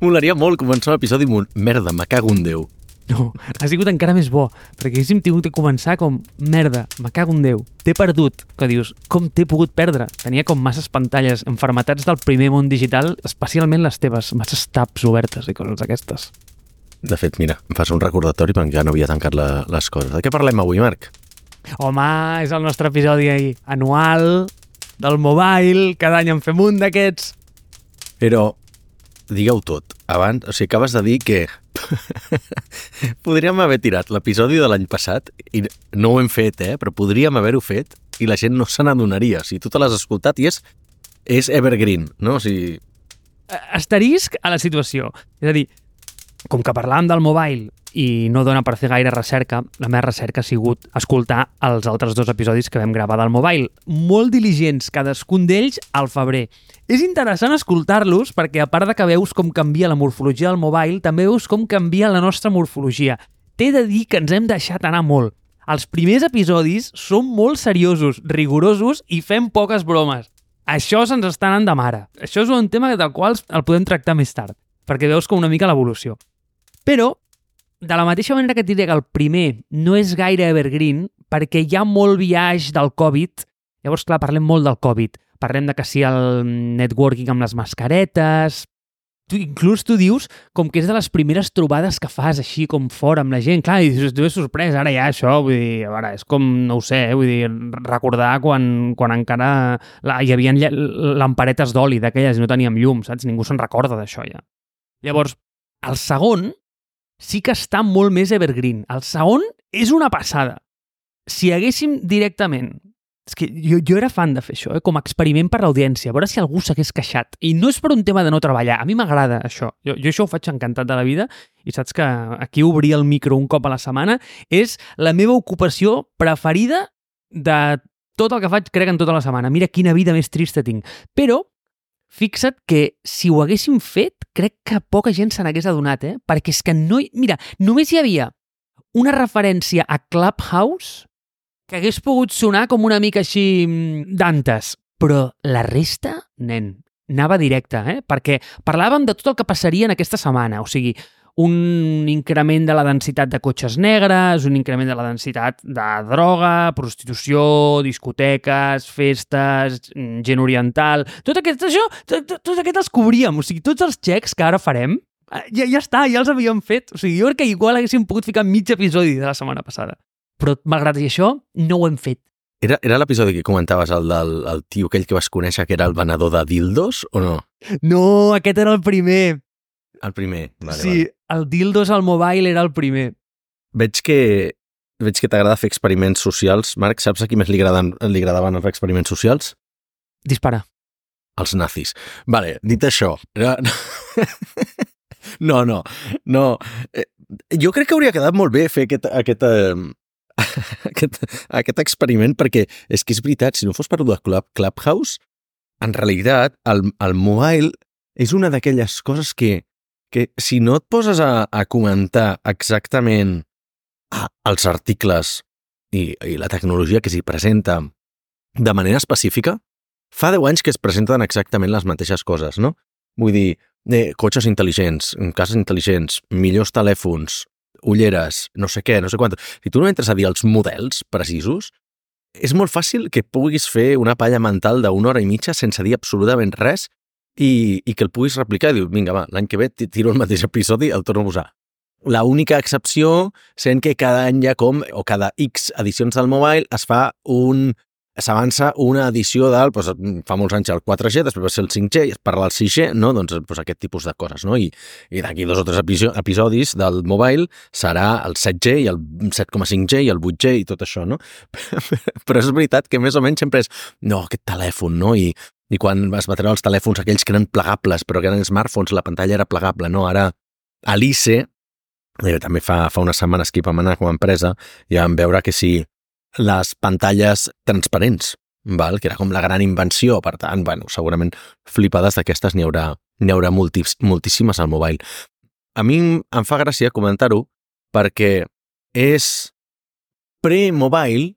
Molaria molt començar l'episodi amb un merda, me cago en Déu. No, ha sigut encara més bo, perquè haguéssim tingut de començar com merda, me cago en Déu, t'he perdut, que dius, com t'he pogut perdre? Tenia com masses pantalles, enfermetats del primer món digital, especialment les teves, masses tabs obertes i coses d'aquestes. De fet, mira, em fas un recordatori perquè ja no havia tancat la, les coses. De què parlem avui, Marc? Home, és el nostre episodi anual, del mobile, cada any en fem un d'aquests. Però, digueu tot. Abans, o sigui, acabes de dir que podríem haver tirat l'episodi de l'any passat i no ho hem fet, eh? Però podríem haver-ho fet i la gent no se n'adonaria. O sigui, tu te l'has escoltat i és, és evergreen, no? O sigui, Asterisc a la situació. És a dir, com que parlàvem del mobile i no dona per fer gaire recerca, la meva recerca ha sigut escoltar els altres dos episodis que vam gravar del mobile. Molt diligents, cadascun d'ells al febrer. És interessant escoltar-los perquè, a part de que veus com canvia la morfologia del mobile, també veus com canvia la nostra morfologia. T'he de dir que ens hem deixat anar molt. Els primers episodis són molt seriosos, rigorosos i fem poques bromes. Això se'ns està anant de mare. Això és un tema del qual el podem tractar més tard, perquè veus com una mica l'evolució. Però, de la mateixa manera que et diré que el primer no és gaire evergreen, perquè hi ha molt viatge del Covid, llavors, clar, parlem molt del Covid. Parlem de que si el networking amb les mascaretes... Tu, inclús tu dius com que és de les primeres trobades que fas així com fora amb la gent. Clar, i dius, tu és sorprès, ara ja això, vull dir, a veure, és com, no ho sé, eh, vull dir, recordar quan, quan encara la, hi havia lamparetes d'oli d'aquelles i no teníem llum, saps? Ningú se'n recorda d'això ja. Llavors, el segon sí que està molt més evergreen. El segon és una passada. Si haguéssim directament... És que jo, jo era fan de fer això, eh? com a experiment per l'audiència, a veure si algú s'hagués queixat. I no és per un tema de no treballar, a mi m'agrada això. Jo, jo això ho faig encantat de la vida i saps que aquí obrir el micro un cop a la setmana és la meva ocupació preferida de tot el que faig, crec, en tota la setmana. Mira quina vida més trista tinc. Però fixa't que si ho haguéssim fet, crec que poca gent se n'hagués adonat, eh? Perquè és que no... hi- Mira, només hi havia una referència a Clubhouse que hagués pogut sonar com una mica així mm, d'antes. Però la resta, nen, anava directe, eh? Perquè parlàvem de tot el que passaria en aquesta setmana. O sigui, un increment de la densitat de cotxes negres, un increment de la densitat de droga, prostitució, discoteques, festes, mm, gent oriental... Tot aquest, això, tot, tot, aquest els cobríem. O sigui, tots els xecs que ara farem, eh, ja, ja està, ja els havíem fet. O sigui, jo crec que igual haguéssim pogut ficar mig episodi de la setmana passada. Però, malgrat això, no ho hem fet. era, era l'episodi que comentaves, el del el tio aquell que vas conèixer que era el venedor de dildos, o no? No, aquest era el primer. El primer. Vale, sí, vale. el Dildos al Mobile era el primer. Veig que veig que t'agrada fer experiments socials. Marc, saps a qui més li, agraden, li agradaven els experiments socials? Dispara. Els nazis. Vale, dit això... No, no, no. Eh, Jo crec que hauria quedat molt bé fer aquest, aquest, eh, aquest, aquest experiment perquè és que és veritat, si no fos per de Club, Clubhouse, en realitat el, el mobile és una d'aquelles coses que, que si no et poses a, a comentar exactament els articles i, i la tecnologia que s'hi presenta de manera específica, fa 10 anys que es presenten exactament les mateixes coses, no? Vull dir, eh, cotxes intel·ligents, cases intel·ligents, millors telèfons, ulleres, no sé què, no sé quant. Si tu no entres a dir els models precisos, és molt fàcil que puguis fer una palla mental d'una hora i mitja sense dir absolutament res i, i que el puguis replicar i dius, vinga, va, l'any que ve ti- tiro el mateix episodi el torno a posar. La única excepció sent que cada any ha com, o cada X edicions del mobile es fa un s'avança una edició del, doncs, fa molts anys el 4G, després va ser el 5G i es parla del 6G, no? doncs, doncs aquest tipus de coses. No? I, i d'aquí dos o tres episo- episodis del mobile serà el 7G i el 7,5G i el 8G i tot això, no? Però és veritat que més o menys sempre és no, aquest telèfon, no? I, i quan es va els telèfons aquells que eren plegables, però que eren smartphones, la pantalla era plegable, no? Ara, a l'ICE, eh, també fa, fa unes setmanes que hi vam anar com a empresa, i vam veure que si les pantalles transparents, val? que era com la gran invenció, per tant, bueno, segurament flipades d'aquestes n'hi haurà, n'hi haurà multis, moltíssimes al mobile. A mi em fa gràcia comentar-ho perquè és pre-mobile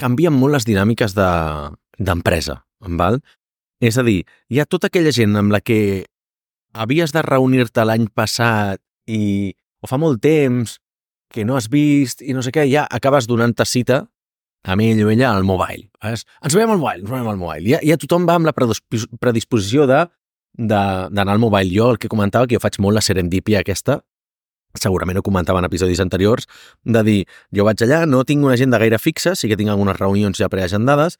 canvien molt les dinàmiques de- d'empresa, val? És a dir, hi ha tota aquella gent amb la que havies de reunir-te l'any passat i o fa molt temps que no has vist i no sé què, ja acabes donant-te cita amb ell o ella al mobile. Saps? Ens veiem al mobile, ens veiem al mobile. Ja, ja tothom va amb la predispos- predisposició de d'anar al mobile. Jo el que comentava, que jo faig molt la serendípia aquesta, segurament ho comentava en episodis anteriors, de dir, jo vaig allà, no tinc una agenda gaire fixa, sí que tinc algunes reunions ja preagendades,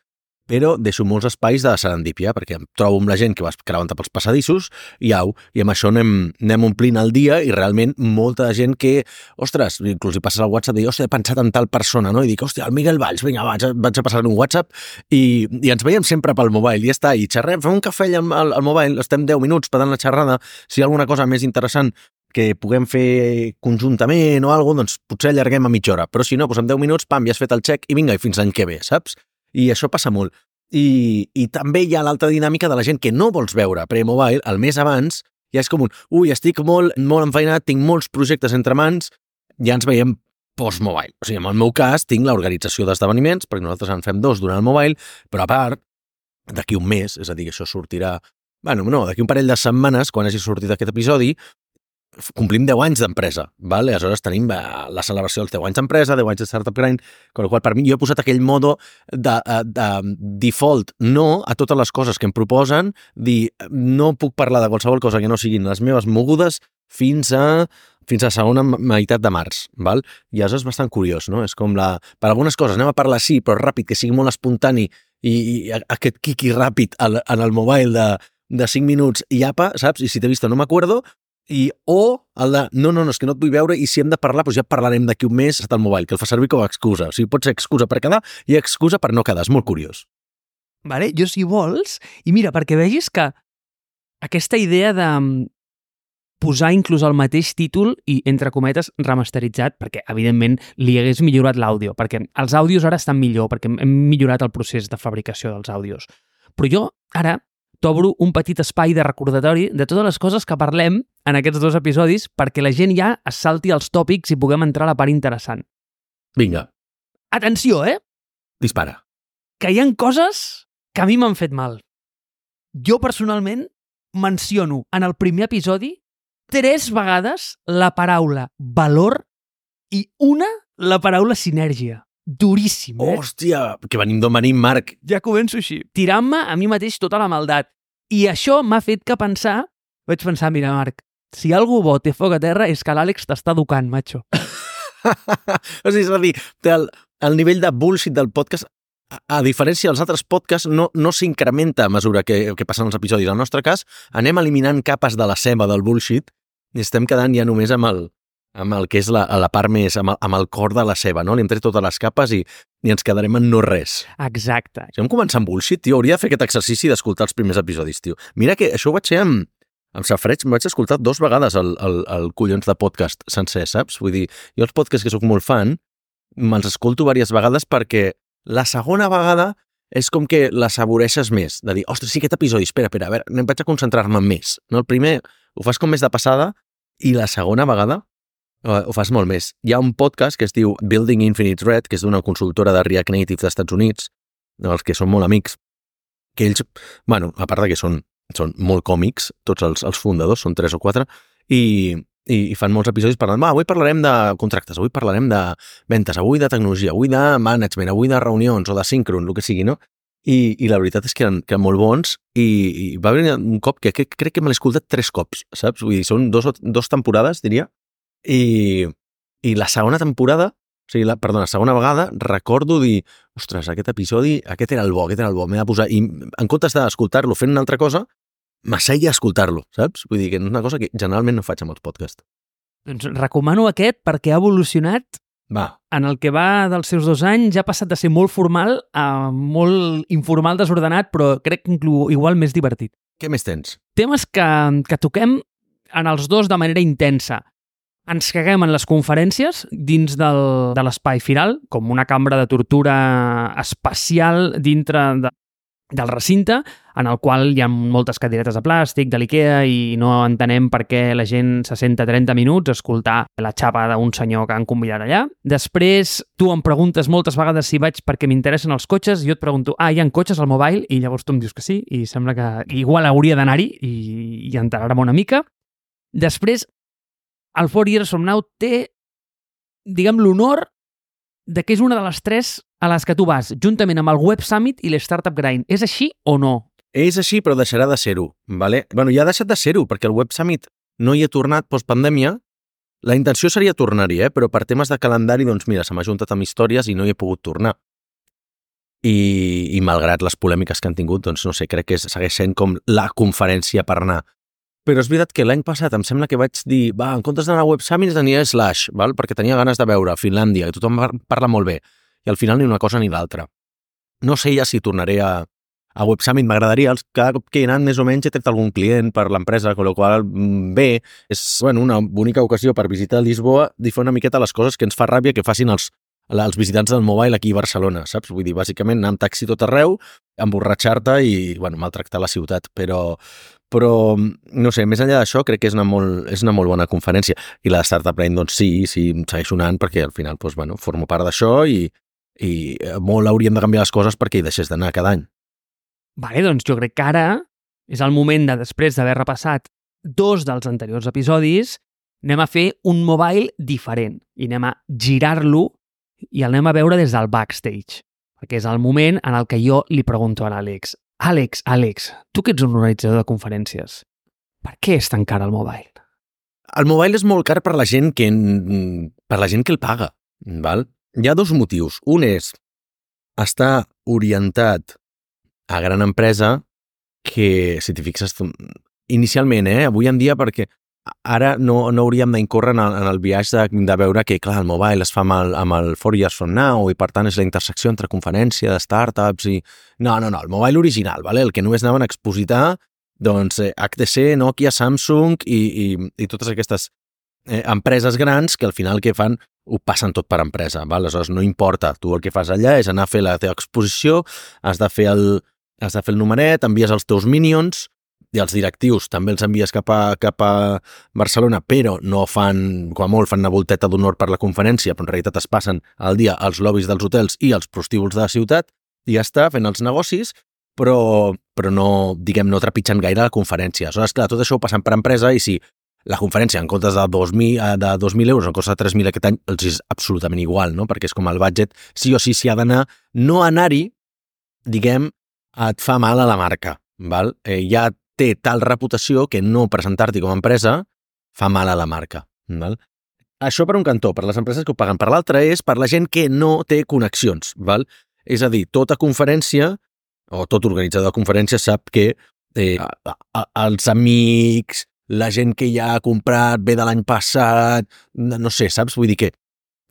però deixo molts espais de serendípia, perquè em trobo amb la gent que vas creuant pels passadissos i au, i amb això anem, anem omplint el dia i realment molta gent que, ostres, inclús hi passes al WhatsApp i hòstia, he pensat en tal persona, no? I dic, hòstia, el Miguel Valls, vinga, vaig, vaig a passar un WhatsApp i, i ens veiem sempre pel mobile, i ja està, i xerrem, fem un cafè al, al, al mobile, estem 10 minuts pedant la xerrada, si hi ha alguna cosa més interessant que puguem fer conjuntament o alguna doncs potser allarguem a mitja hora. Però si no, doncs en 10 minuts, pam, ja has fet el check i vinga, i fins l'any que ve, saps? I això passa molt. I, i també hi ha l'altra dinàmica de la gent que no vols veure pre-mobile, el mes abans, ja és com un, ui, estic molt, molt enfeinat, tinc molts projectes entre mans, ja ens veiem post-mobile. O sigui, en el meu cas, tinc l'organització d'esdeveniments, perquè nosaltres en fem dos durant el mobile, però a part, d'aquí un mes, és a dir, això sortirà... Bueno, no, d'aquí un parell de setmanes, quan hagi sortit aquest episodi, complim 10 anys d'empresa, ¿vale? aleshores tenim eh, la celebració dels 10 anys d'empresa, 10 anys de Startup Grind, con la qual per mi jo he posat aquell modo de, eh, de default no a totes les coses que em proposen, dir no puc parlar de qualsevol cosa que no siguin les meves mogudes fins a fins a segona meitat de març, val? I això és bastant curiós, no? És com la... Per algunes coses anem a parlar sí, però ràpid, que sigui molt espontani i, i aquest quiqui ràpid en el mobile de, de 5 minuts i apa, saps? I si t'he vist no m'acuerdo, i o el de, no, no, no, és que no et vull veure i si hem de parlar, doncs ja parlarem d'aquí un mes al mobile, que el fa servir com a excusa. O sigui, pot ser excusa per quedar i excusa per no quedar. És molt curiós. Vale? Jo, si vols, i mira, perquè vegis que aquesta idea de mm, posar inclús el mateix títol i, entre cometes, remasteritzat, perquè, evidentment, li hagués millorat l'àudio, perquè els àudios ara estan millor, perquè hem millorat el procés de fabricació dels àudios. Però jo, ara, t'obro un petit espai de recordatori de totes les coses que parlem en aquests dos episodis perquè la gent ja es salti els tòpics i puguem entrar a la part interessant. Vinga, Atenció, eh? dispara. que hi han coses que a mi m'han fet mal. Jo, personalment, menciono en el primer episodi tres vegades la paraula valor i una la paraula sinergia. Duríssim, eh? Hòstia, que venim d'on venim, Marc. Ja començo així. Tirant-me a mi mateix tota la maldat. I això m'ha fet que pensar... Vaig pensar, mira, Marc, si algú bo té foc a terra és que l'Àlex t'està educant, macho. o sigui, és a dir, el, el nivell de bullshit del podcast a, diferència dels altres podcasts, no, no s'incrementa a mesura que, que passen els episodis. En el nostre cas, anem eliminant capes de la ceba del bullshit i estem quedant ja només amb el, amb el que és la, la part més, amb el, amb el cor de la ceba, no? Li hem tret totes les capes i, i ens quedarem en no res. Exacte. Si vam començar amb bullshit, tio, hauria de fer aquest exercici d'escoltar els primers episodis, tio. Mira que això ho vaig fer amb, amb Safreig, em vaig escoltar dos vegades el, el, el collons de podcast sencer, saps? Vull dir, jo els podcasts que sóc molt fan, me'ls escolto diverses vegades perquè la segona vegada és com que la saboreixes més, de dir, ostres, sí, aquest episodi, espera, espera, a veure, em vaig a concentrar-me més. No? El primer ho fas com més de passada i la segona vegada eh, ho fas molt més. Hi ha un podcast que es diu Building Infinite Red, que és d'una consultora de React Native dels Estats Units, els que són molt amics, que ells, bueno, a part de que són, són molt còmics, tots els, els fundadors, són tres o quatre, i, i, fan molts episodis parlant, va, avui parlarem de contractes, avui parlarem de ventes, avui de tecnologia, avui de management, avui de reunions o de síncron, el que sigui, no? I, i la veritat és que eren, que eren molt bons i, i va haver un cop que, que crec que me l'he escoltat tres cops, saps? Vull dir, són dos, dos temporades, diria, i, i la segona temporada, o sigui, la, perdona, la segona vegada, recordo dir, ostres, aquest episodi, aquest era el bo, aquest era el bo, m'he de posar... I en comptes d'escoltar-lo fent una altra cosa, m'asseia a escoltar-lo, saps? Vull dir que és una cosa que generalment no faig amb els podcasts. Doncs recomano aquest perquè ha evolucionat Va, en el que va dels seus dos anys ja ha passat de ser molt formal a molt informal, desordenat, però crec que igual més divertit. què més tens? Temes que, que toquem en els dos de manera intensa. Ens caguem en les conferències dins del, de l'espai firal, com una cambra de tortura espacial dintre de del recinte, en el qual hi ha moltes cadiretes de plàstic, de l'IKEA, i no entenem per què la gent se senta 30 minuts a escoltar la xapa d'un senyor que han convidat allà. Després, tu em preguntes moltes vegades si vaig perquè m'interessen els cotxes, i jo et pregunto, ah, hi ha cotxes al mobile? I llavors tu em dius que sí, i sembla que igual hauria d'anar-hi i, i enterar-me una mica. Després, el Four Years From Now té, diguem, l'honor de que és una de les tres a les que tu vas, juntament amb el Web Summit i l'Startup Grind. És així o no? És així, però deixarà de ser-ho. Vale? bueno, ja ha deixat de ser-ho, perquè el Web Summit no hi ha tornat postpandèmia. La intenció seria tornar-hi, eh? però per temes de calendari, doncs mira, se m'ha juntat amb històries i no hi he pogut tornar. I, I malgrat les polèmiques que han tingut, doncs no sé, crec que segueix sent com la conferència per anar. Però és veritat que l'any passat em sembla que vaig dir, va, en comptes d'anar a Web Summit tenia Slash, val? perquè tenia ganes de veure Finlàndia, que tothom parla molt bé, i al final ni una cosa ni l'altra. No sé ja si tornaré a, a Web Summit, m'agradaria, cada cop que he anat més o menys he tret algun client per l'empresa, amb la qual mm, bé, és bueno, una bonica ocasió per visitar Lisboa i fer una miqueta les coses que ens fa ràbia que facin els, els visitants del mobile aquí a Barcelona, saps? Vull dir, bàsicament anar amb taxi tot arreu, emborratxar-te i, bueno, maltractar la ciutat, però, però, no sé, més enllà d'això, crec que és una molt, és una molt bona conferència. I la de Startup Brain, doncs sí, sí, segueixo anant perquè al final, doncs, bueno, formo part d'això i, i molt hauríem de canviar les coses perquè hi deixés d'anar cada any. Vale, doncs jo crec que ara és el moment de, després d'haver repassat dos dels anteriors episodis, anem a fer un mobile diferent i anem a girar-lo i el anem a veure des del backstage, perquè és el moment en el que jo li pregunto a l'Àlex Àlex, Àlex, tu que ets un organitzador de conferències, per què és tan car el mobile? El mobile és molt car per la gent que, per la gent que el paga. Val? Hi ha dos motius. Un és estar orientat a gran empresa que, si t'hi fixes, inicialment, eh, avui en dia, perquè ara no, no hauríem d'incórrer en, el, en el viatge de, de veure que, clar, el mobile es fa amb el, amb el Four Years From Now i, per tant, és la intersecció entre conferència de startups i... No, no, no, el mobile original, vale? el que només anaven a expositar doncs, eh, HTC, Nokia, Samsung i, i, i totes aquestes eh, empreses grans que al final que fan ho passen tot per empresa. Val? Aleshores, no importa. Tu el que fas allà és anar a fer la teva exposició, has de fer el, has de fer el numeret, envies els teus minions, i els directius també els envies cap a, cap a Barcelona, però no fan, com a molt, fan una volteta d'honor per la conferència, però en realitat es passen al dia als lobbies dels hotels i als prostíbuls de la ciutat, i ja està, fent els negocis, però, però no, diguem, no trepitgen gaire la conferència. Aleshores, clar, tot això ho passen per empresa i si la conferència en comptes de 2.000, eh, de 2.000 euros en costa de 3.000 aquest any, els és absolutament igual, no? perquè és com el budget, sí o sí s'hi ha d'anar, no anar-hi, diguem, et fa mal a la marca. Val? Eh, ja té tal reputació que no presentar-t'hi com a empresa fa mal a la marca. Val? Això per un cantó, per les empreses que ho paguen. Per l'altre és per la gent que no té connexions. Val? És a dir, tota conferència o tot organitzador de conferència sap que eh, els amics, la gent que ja ha comprat ve de l'any passat, no sé, saps? Vull dir que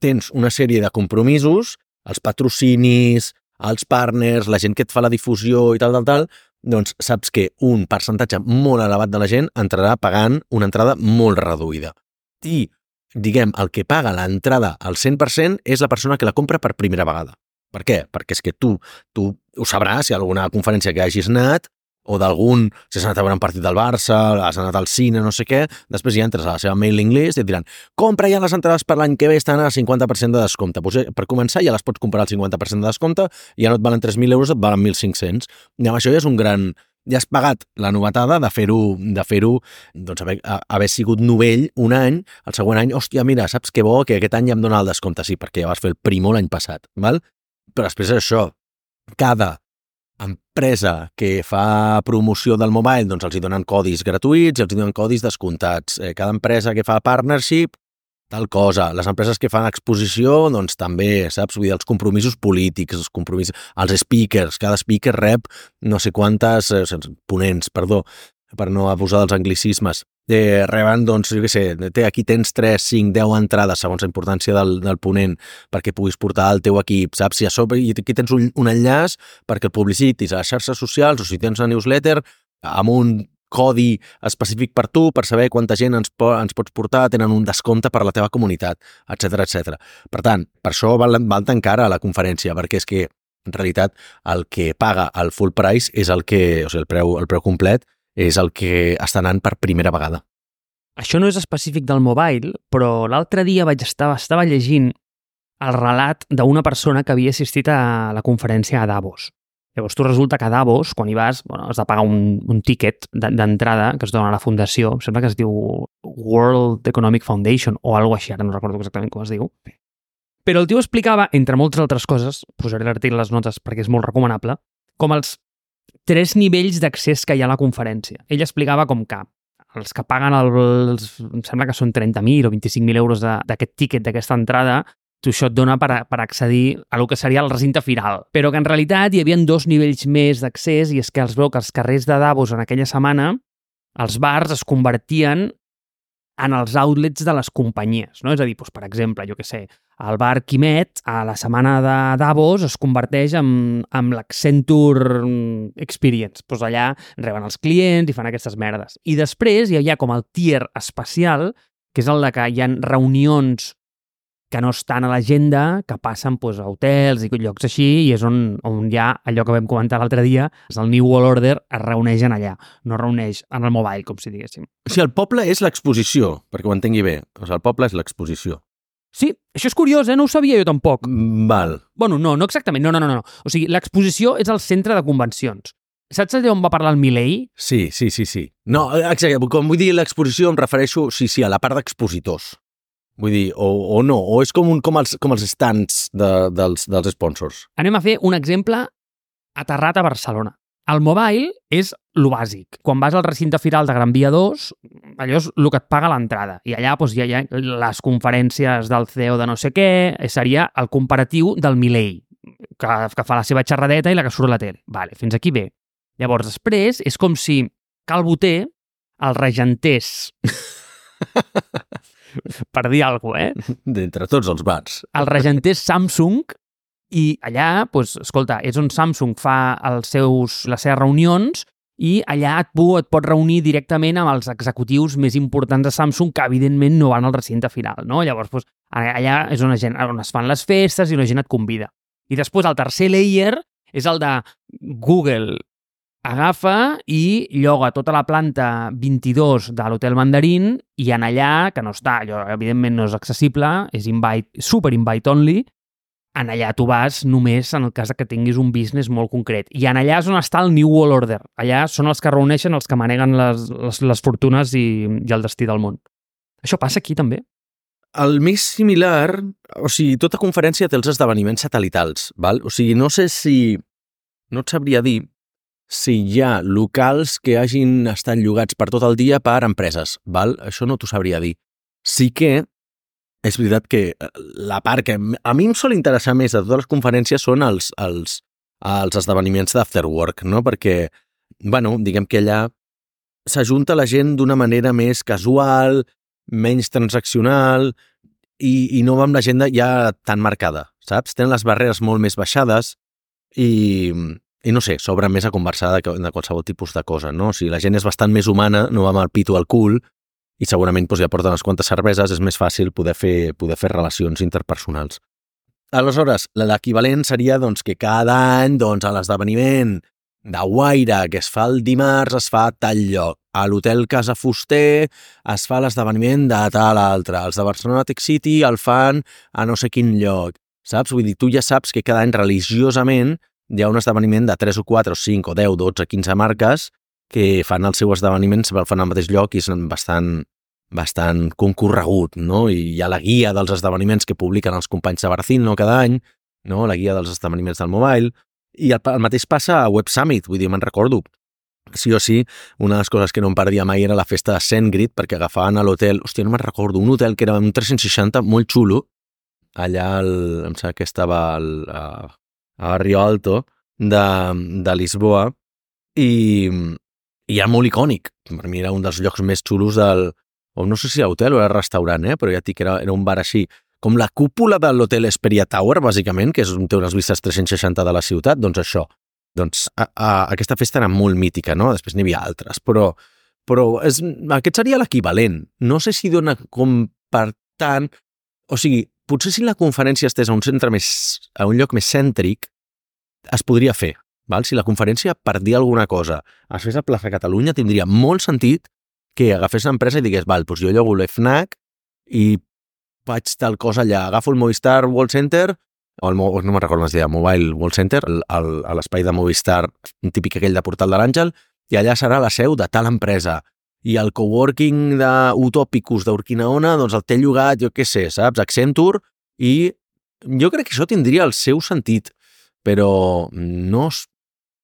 tens una sèrie de compromisos, els patrocinis, els partners, la gent que et fa la difusió i tal, tal, tal, doncs saps que un percentatge molt elevat de la gent entrarà pagant una entrada molt reduïda. I, diguem, el que paga l'entrada al 100% és la persona que la compra per primera vegada. Per què? Perquè és que tu, tu ho sabràs, si alguna conferència que hagis anat, o d'algun, si has anat a veure un partit del Barça, has anat al cine, no sé què, després ja entres a la seva mailing list i et diran compra ja les entrades per l'any que ve, estan al 50% de descompte. Pues, eh, per començar ja les pots comprar al 50% de descompte, ja no et valen 3.000 euros, et valen 1.500. I amb això ja és un gran... Ja has pagat la novetada de fer-ho, de fer-ho, doncs haver, haver sigut novell un any, el següent any, hòstia, mira, saps que bo que aquest any ja em dona el descompte, sí, perquè ja vas fer el primo l'any passat, val? Però després és això, cada empresa que fa promoció del mobile, doncs els hi donen codis gratuïts i els hi donen codis descomptats. Eh, cada empresa que fa partnership, tal cosa. Les empreses que fan exposició, doncs també, saps? Vull dir, els compromisos polítics, els compromisos... Els speakers, cada speaker rep no sé quantes... Eh, ponents, perdó, per no abusar dels anglicismes eh, reben, doncs, jo què sé, té, aquí tens 3, 5, 10 entrades segons la importància del, del ponent perquè puguis portar el teu equip, saps? Si a sobre i aquí tens un, un enllaç perquè el publicitis a les xarxes socials o si tens una newsletter amb un codi específic per tu, per saber quanta gent ens, po ens pots portar, tenen un descompte per la teva comunitat, etc etc. Per tant, per això val, val tan cara la conferència, perquè és que en realitat el que paga el full price és el que, o sigui, el preu, el preu complet és el que està anant per primera vegada. Això no és específic del mobile, però l'altre dia vaig estar, estava llegint el relat d'una persona que havia assistit a la conferència a Davos. Llavors, tu resulta que a Davos, quan hi vas, bueno, has de pagar un, un tiquet d'entrada que es dona a la fundació, em sembla que es diu World Economic Foundation o alguna així, ara no recordo exactament com es diu. Però el tio explicava, entre moltes altres coses, posaré l'article a les notes perquè és molt recomanable, com els tres nivells d'accés que hi ha a la conferència. Ell explicava com que els que paguen els, em sembla que són 30.000 o 25.000 euros d'aquest tiquet, d'aquesta entrada, això et dona per, a, per accedir a lo que seria el recinte final. Però que en realitat hi havia dos nivells més d'accés i és que els veu que els carrers de Davos en aquella setmana els bars es convertien en els outlets de les companyies. No? És a dir, doncs, per exemple, jo que sé, el bar Quimet a la setmana de Davos es converteix en, en l'Accenture Experience. Doncs allà reben els clients i fan aquestes merdes. I després hi ha com el tier especial, que és el de que hi ha reunions que no estan a l'agenda, que passen doncs, a hotels i llocs així, i és on, on ja allò que vam comentar l'altre dia, és el New World Order, es reuneixen allà, no es reuneix en el mobile, com si diguéssim. O sigui, el poble és l'exposició, perquè ho entengui bé. O sigui, el poble és l'exposició. Sí, això és curiós, eh? No ho sabia jo tampoc. Mm, val. Bueno, no, no exactament, no, no, no. no. O sigui, l'exposició és el centre de convencions. Saps allà on va parlar el Milei? Sí, sí, sí, sí. No, exacte, quan vull dir l'exposició em refereixo, sí, sí, a la part d'expositors. Vull dir, o, o no, o és com, un, com, els, com els stands de, dels, dels sponsors. Anem a fer un exemple aterrat a Barcelona. El mobile és lo bàsic. Quan vas al recinte firal de Gran Via 2, allò és el que et paga l'entrada. I allà doncs, hi ha les conferències del CEO de no sé què, seria el comparatiu del Milei, que, que fa la seva xerradeta i la que surt a la tele. Vale, fins aquí bé. Llavors, després, és com si Calboter el regentés per dir alguna cosa, eh? D'entre tots els bars. El regenter és Samsung i allà, doncs, escolta, és on Samsung fa els seus, les seves reunions i allà et, tu et pots reunir directament amb els executius més importants de Samsung que, evidentment, no van al recinte final, no? Llavors, doncs, allà és on, gent, on es fan les festes i la gent et convida. I després, el tercer layer és el de Google agafa i lloga tota la planta 22 de l'Hotel Mandarín i en allà, que no està, allò evidentment no és accessible, és invite, super invite only, en allà tu vas només en el cas que tinguis un business molt concret. I en allà és on està el New World Order. Allà són els que reuneixen els que maneguen les, les, les fortunes i, i el destí del món. Això passa aquí també? El més similar, o sigui, tota conferència té els esdeveniments satelitals, val? O sigui, no sé si... No et sabria dir si hi ha locals que hagin estat llogats per tot el dia per empreses, val? Això no t'ho sabria dir. Sí que és veritat que eh, la part que a mi em sol interessar més de totes les conferències són els, els, els esdeveniments d'afterwork, no? Perquè, bueno, diguem que allà s'ajunta la gent d'una manera més casual, menys transaccional i, i no va amb l'agenda ja tan marcada, saps? Tenen les barreres molt més baixades i, i no sé, s'obre més a conversar de, de qualsevol tipus de cosa, no? O sigui, la gent és bastant més humana, no va amb el pito al cul, i segurament doncs, ja porten unes quantes cerveses, és més fàcil poder fer, poder fer relacions interpersonals. Aleshores, l'equivalent seria doncs, que cada any doncs, a l'esdeveniment de Guaire que es fa el dimarts es fa a tal lloc. A l'hotel Casa Fuster es fa l'esdeveniment de tal altre. Els de Barcelona Tech City el fan a no sé quin lloc. Saps? Vull dir, tu ja saps que cada any religiosament hi ha un esdeveniment de 3 o 4 o 5 o 10, 12, 15 marques que fan els seus esdeveniments, el fan al mateix lloc i és bastant, bastant concorregut, no? I hi ha la guia dels esdeveniments que publiquen els companys de Barcín, no?, cada any, no? la guia dels esdeveniments del mobile, i el, el mateix passa a Web Summit, vull dir, me'n recordo, sí o sí, una de les coses que no em perdia mai era la festa de SendGrid, perquè agafaven a l'hotel, hòstia, no me'n recordo, un hotel que era un 360 molt xulo, allà, el, em sembla que estava al, a, a Rio Alto de, de Lisboa i, i ja molt icònic. Per mi era un dels llocs més xulos del... O no sé si era hotel o era restaurant, eh? però ja dic que era, era un bar així. Com la cúpula de l'hotel Esperia Tower, bàsicament, que és un té unes vistes 360 de la ciutat, doncs això. Doncs a, a, aquesta festa era molt mítica, no? Després n'hi havia altres, però, però és, aquest seria l'equivalent. No sé si dona com per tant... O sigui, potser si la conferència estés a un centre més, a un lloc més cèntric, es podria fer. Val? Si la conferència, per dir alguna cosa, es fes a plaça Catalunya, tindria molt sentit que agafés l'empresa i digués, val, doncs jo llogo l'FNAC i faig tal cosa allà, agafo el Movistar World Center, o el, no me'n recordo es deia, Mobile World Center, a l'espai de Movistar, un típic aquell de Portal de l'Àngel, i allà serà la seu de tal empresa. I el coworking d'Utopicus d'Urquinaona, doncs el té llogat, jo què sé, saps? Accenture, i jo crec que això tindria el seu sentit, però no,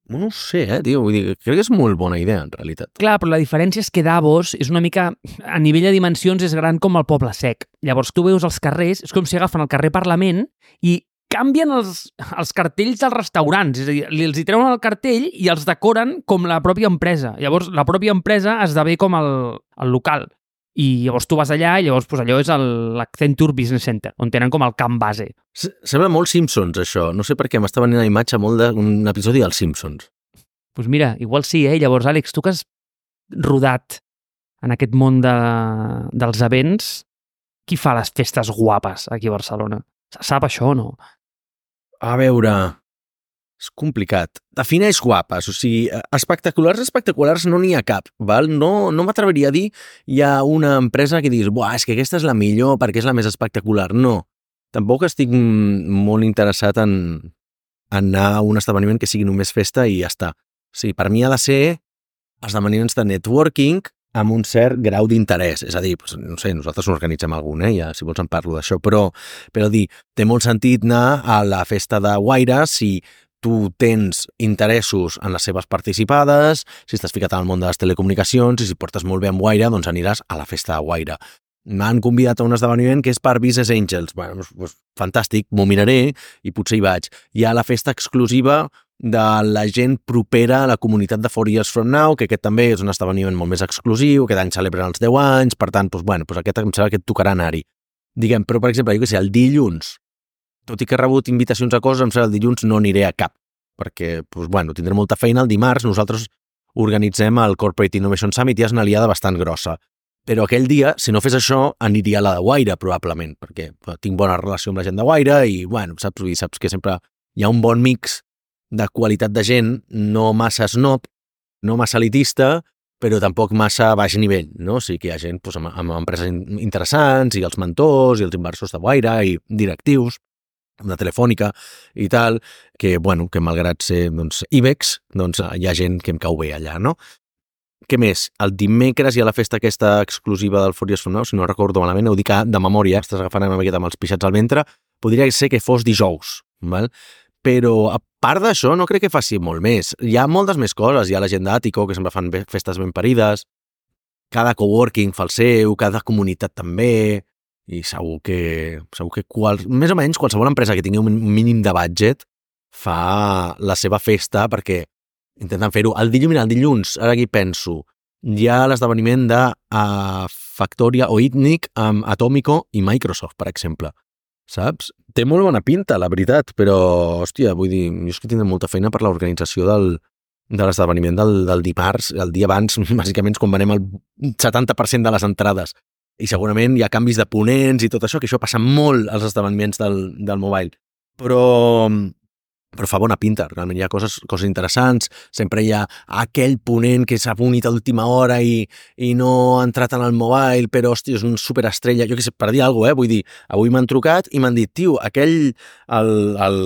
no ho sé, eh, tio. Vull dir, crec que és molt bona idea, en realitat. Clar, però la diferència és que Davos és una mica... A nivell de dimensions és gran com el Poble Sec. Llavors tu veus els carrers, és com si agafen el carrer Parlament i canvien els, els cartells dels restaurants. És a dir, els hi treuen el cartell i els decoren com la pròpia empresa. Llavors, la pròpia empresa esdevé com el, el local. I llavors tu vas allà i llavors pues, allò és l'Accenture Business Center, on tenen com el camp base. Sembla molt Simpsons, això. No sé per què m'està venint la imatge molt d'un episodi dels Simpsons. Doncs pues mira, igual sí, eh? Llavors, Àlex, tu que has rodat en aquest món de, dels events, qui fa les festes guapes aquí a Barcelona? Sap això o no? A veure, és complicat. Defineix guapes, o sigui, eh, espectaculars, espectaculars no n'hi ha cap, val? No, no m'atreviria a dir hi ha una empresa que diguis, buah, és que aquesta és la millor perquè és la més espectacular. No. Tampoc estic molt interessat en, en anar a un esdeveniment que sigui només festa i ja està. O sigui, per mi ha de ser esdeveniments de networking amb un cert grau d'interès. És a dir, doncs, no sé, nosaltres organitzem algun, eh? ja, si vols en parlo d'això, però, però dir, té molt sentit anar a la festa de Guaire si tu tens interessos en les seves participades, si estàs ficat al món de les telecomunicacions i si portes molt bé amb Guaire, doncs aniràs a la festa de Guaire. M'han convidat a un esdeveniment que és per Business Angels. Bueno, doncs, doncs, fantàstic, m'ho miraré i potser hi vaig. Hi ha la festa exclusiva de la gent propera a la comunitat de Four Years From Now, que aquest també és un esdeveniment molt més exclusiu, aquest any celebren els 10 anys, per tant, doncs, bueno, doncs aquest em sembla que et tocarà anar-hi. Diguem, però per exemple, jo que sé, el dilluns tot i que he rebut invitacions a coses, em sembla el dilluns no aniré a cap, perquè, doncs, bueno, tindré molta feina. El dimarts nosaltres organitzem el Corporate Innovation Summit i és una aliada bastant grossa. Però aquell dia, si no fes això, aniria a la de Guaire, probablement, perquè tinc bona relació amb la gent de Guaire i, bueno, saps, i saps que sempre hi ha un bon mix de qualitat de gent, no massa snob, no massa elitista, però tampoc massa baix nivell, no? O sigui que hi ha gent doncs, amb, amb empreses interessants i els mentors i els inversors de Guaire i directius una telefònica i tal, que, bueno, que malgrat ser doncs, IBEX, doncs hi ha gent que em cau bé allà, no? Què més? El dimecres hi ha la festa aquesta exclusiva del Fòries Now, si no recordo malament, ho dic de memòria, estàs agafant una miqueta amb els pixats al ventre, podria ser que fos dijous, val? Però a part d'això no crec que faci molt més. Hi ha moltes més coses, hi ha la gent d'Àtico, que sempre fan festes ben parides, cada coworking fa el seu, cada comunitat també, i segur que, segur que qual, més o menys qualsevol empresa que tingui un mínim de budget fa la seva festa perquè intenten fer-ho. El dilluns, mira, el dilluns, ara aquí penso, hi ha l'esdeveniment de uh, Factoria o Itnic amb Atomico i Microsoft, per exemple. Saps? Té molt bona pinta, la veritat, però, hòstia, vull dir, jo és que tindré molta feina per l'organització del, de l'esdeveniment del, del dimarts, el dia abans, bàsicament quan venem el 70% de les entrades i segurament hi ha canvis de ponents i tot això, que això passa molt als esdeveniments del, del mobile. Però, però fa bona pinta, realment hi ha coses, coses interessants, sempre hi ha aquell ponent que s'ha unit a l'última hora i, i no ha entrat en el mobile, però, hòstia, és un superestrella, jo què sé, per dir alguna cosa, eh? vull dir, avui m'han trucat i m'han dit, tio, aquell, el, el,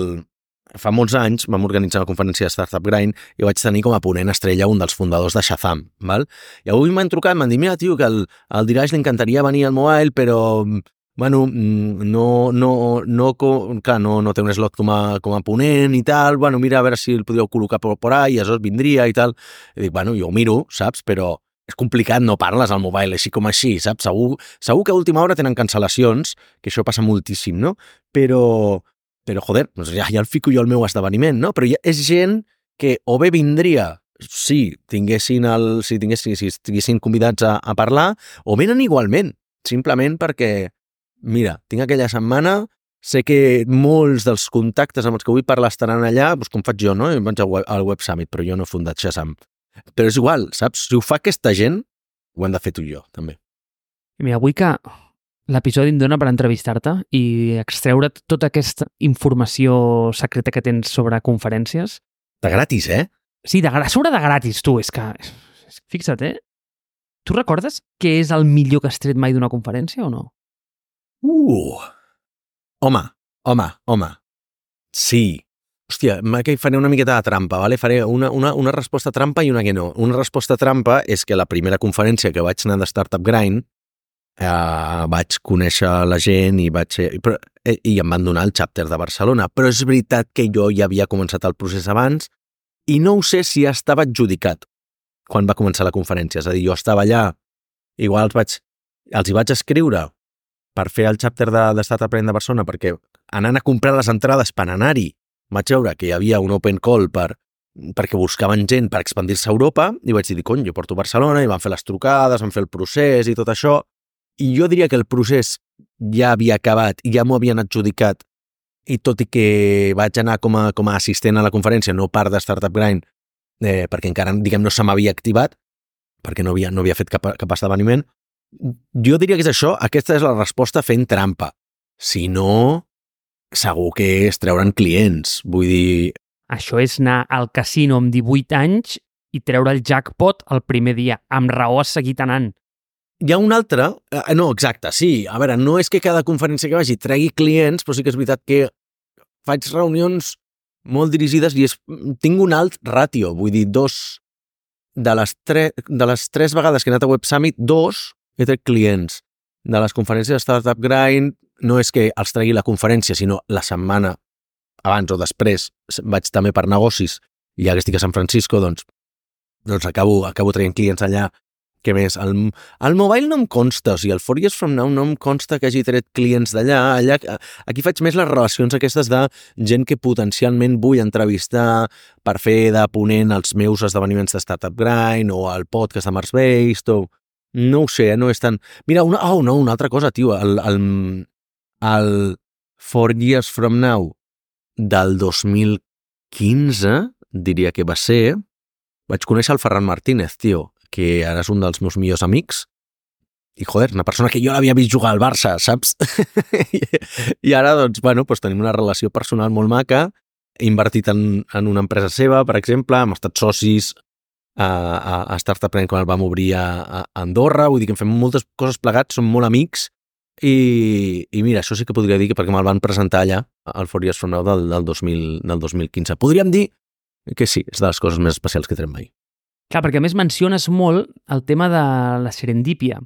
fa molts anys vam organitzar una conferència de Startup Grind i vaig tenir com a ponent estrella un dels fundadors de Shazam, val? I avui m'han trucat, m'han dit, mira, tio, que el, el Diraj li encantaria venir al mobile, però bueno, no, no, no, clar, no, no té un slot com a, com a ponent i tal, bueno, mira a veure si el podríeu col·locar per, ahí, i aleshores vindria i tal. I dic, bueno, jo ho miro, saps? Però és complicat, no parles al mobile així com així, saps? Segur, segur que a última hora tenen cancel·lacions, que això passa moltíssim, no? Però, però, joder, doncs ja, ja el fico jo al meu esdeveniment, no? Però ja és gent que o bé vindria si tinguessin, el, si tinguessin, si estiguessin convidats a, a parlar, o venen igualment, simplement perquè, mira, tinc aquella setmana, sé que molts dels contactes amb els que vull parlar estaran allà, doncs com faig jo, no? Jo vaig al Web Summit, però jo no he fundat Shazam. Però és igual, saps? Si ho fa aquesta gent, ho hem de fer tu i jo, també. Mira, avui que l'episodi em dona per entrevistar-te i extreure't tota aquesta informació secreta que tens sobre conferències. De gratis, eh? Sí, de, gra- sobre de gratis, tu, és que... Fixa't, eh? Tu recordes què és el millor que has tret mai d'una conferència o no? Uh! Home, home, home. Sí. Hòstia, que faré una miqueta de trampa, vale? faré una, una, una resposta trampa i una que no. Una resposta trampa és que la primera conferència que vaig anar de Startup Grind eh, vaig conèixer la gent i vaig ser, però, eh, i em van donar el chapter de Barcelona, però és veritat que jo ja havia començat el procés abans i no ho sé si ja estava adjudicat quan va començar la conferència. És a dir, jo estava allà, igual els, vaig, els hi vaig escriure per fer el chapter de, de Grind de Barcelona, perquè anant a comprar les entrades per anar-hi, vaig veure que hi havia un open call per, perquè buscaven gent per expandir-se a Europa, i vaig dir, cony, jo porto Barcelona, i van fer les trucades, van fer el procés i tot això, i jo diria que el procés ja havia acabat ja m'ho havien adjudicat, i tot i que vaig anar com a, com a assistent a la conferència, no part de Startup Grind, eh, perquè encara, diguem, no se m'havia activat, perquè no havia, no havia fet cap, cap esdeveniment, jo diria que és això, aquesta és la resposta fent trampa. Si no, segur que és treure'n clients. Vull dir, Això és anar al casino amb 18 anys i treure el jackpot el primer dia. Amb raó has seguit anant. hi ha un altre... Eh, no, exacte, sí. A veure, no és que cada conferència que vagi tregui clients, però sí que és veritat que faig reunions molt dirigides i és, tinc un alt ràtio. Vull dir, dos... De les, tre, de les tres vegades que he anat a Web Summit, dos he tret clients. De les conferències de Startup Grind, no és que els tregui la conferència, sinó la setmana abans o després vaig també per negocis i ja que estic a San Francisco, doncs, doncs acabo, acabo traient clients allà. Què més? El, el mobile no em consta, o sigui, el Four Years From Now no em consta que hagi tret clients d'allà. Allà, aquí faig més les relacions aquestes de gent que potencialment vull entrevistar per fer de ponent als meus esdeveniments de Startup Grind o al podcast de Mars Based o... No ho sé, eh? no és tan... Mira, una, oh, no, una altra cosa, tio. El, el, el Four Years From Now del 2015, diria que va ser, vaig conèixer el Ferran Martínez, tio, que ara és un dels meus millors amics, i, joder, una persona que jo l'havia vist jugar al Barça, saps? I, ara, doncs, bueno, doncs tenim una relació personal molt maca, he invertit en, en una empresa seva, per exemple, hem estat socis a, a, a Startup Plan quan el vam obrir a, a Andorra, vull dir que en fem moltes coses plegats, som molt amics, i, i mira, això sí que podria dir que perquè me'l van presentar allà, al Four Years From Now del, del, 2000, del 2015. Podríem dir que sí, és de les coses més especials que tenen mai. Clar, perquè a més menciones molt el tema de la serendípia.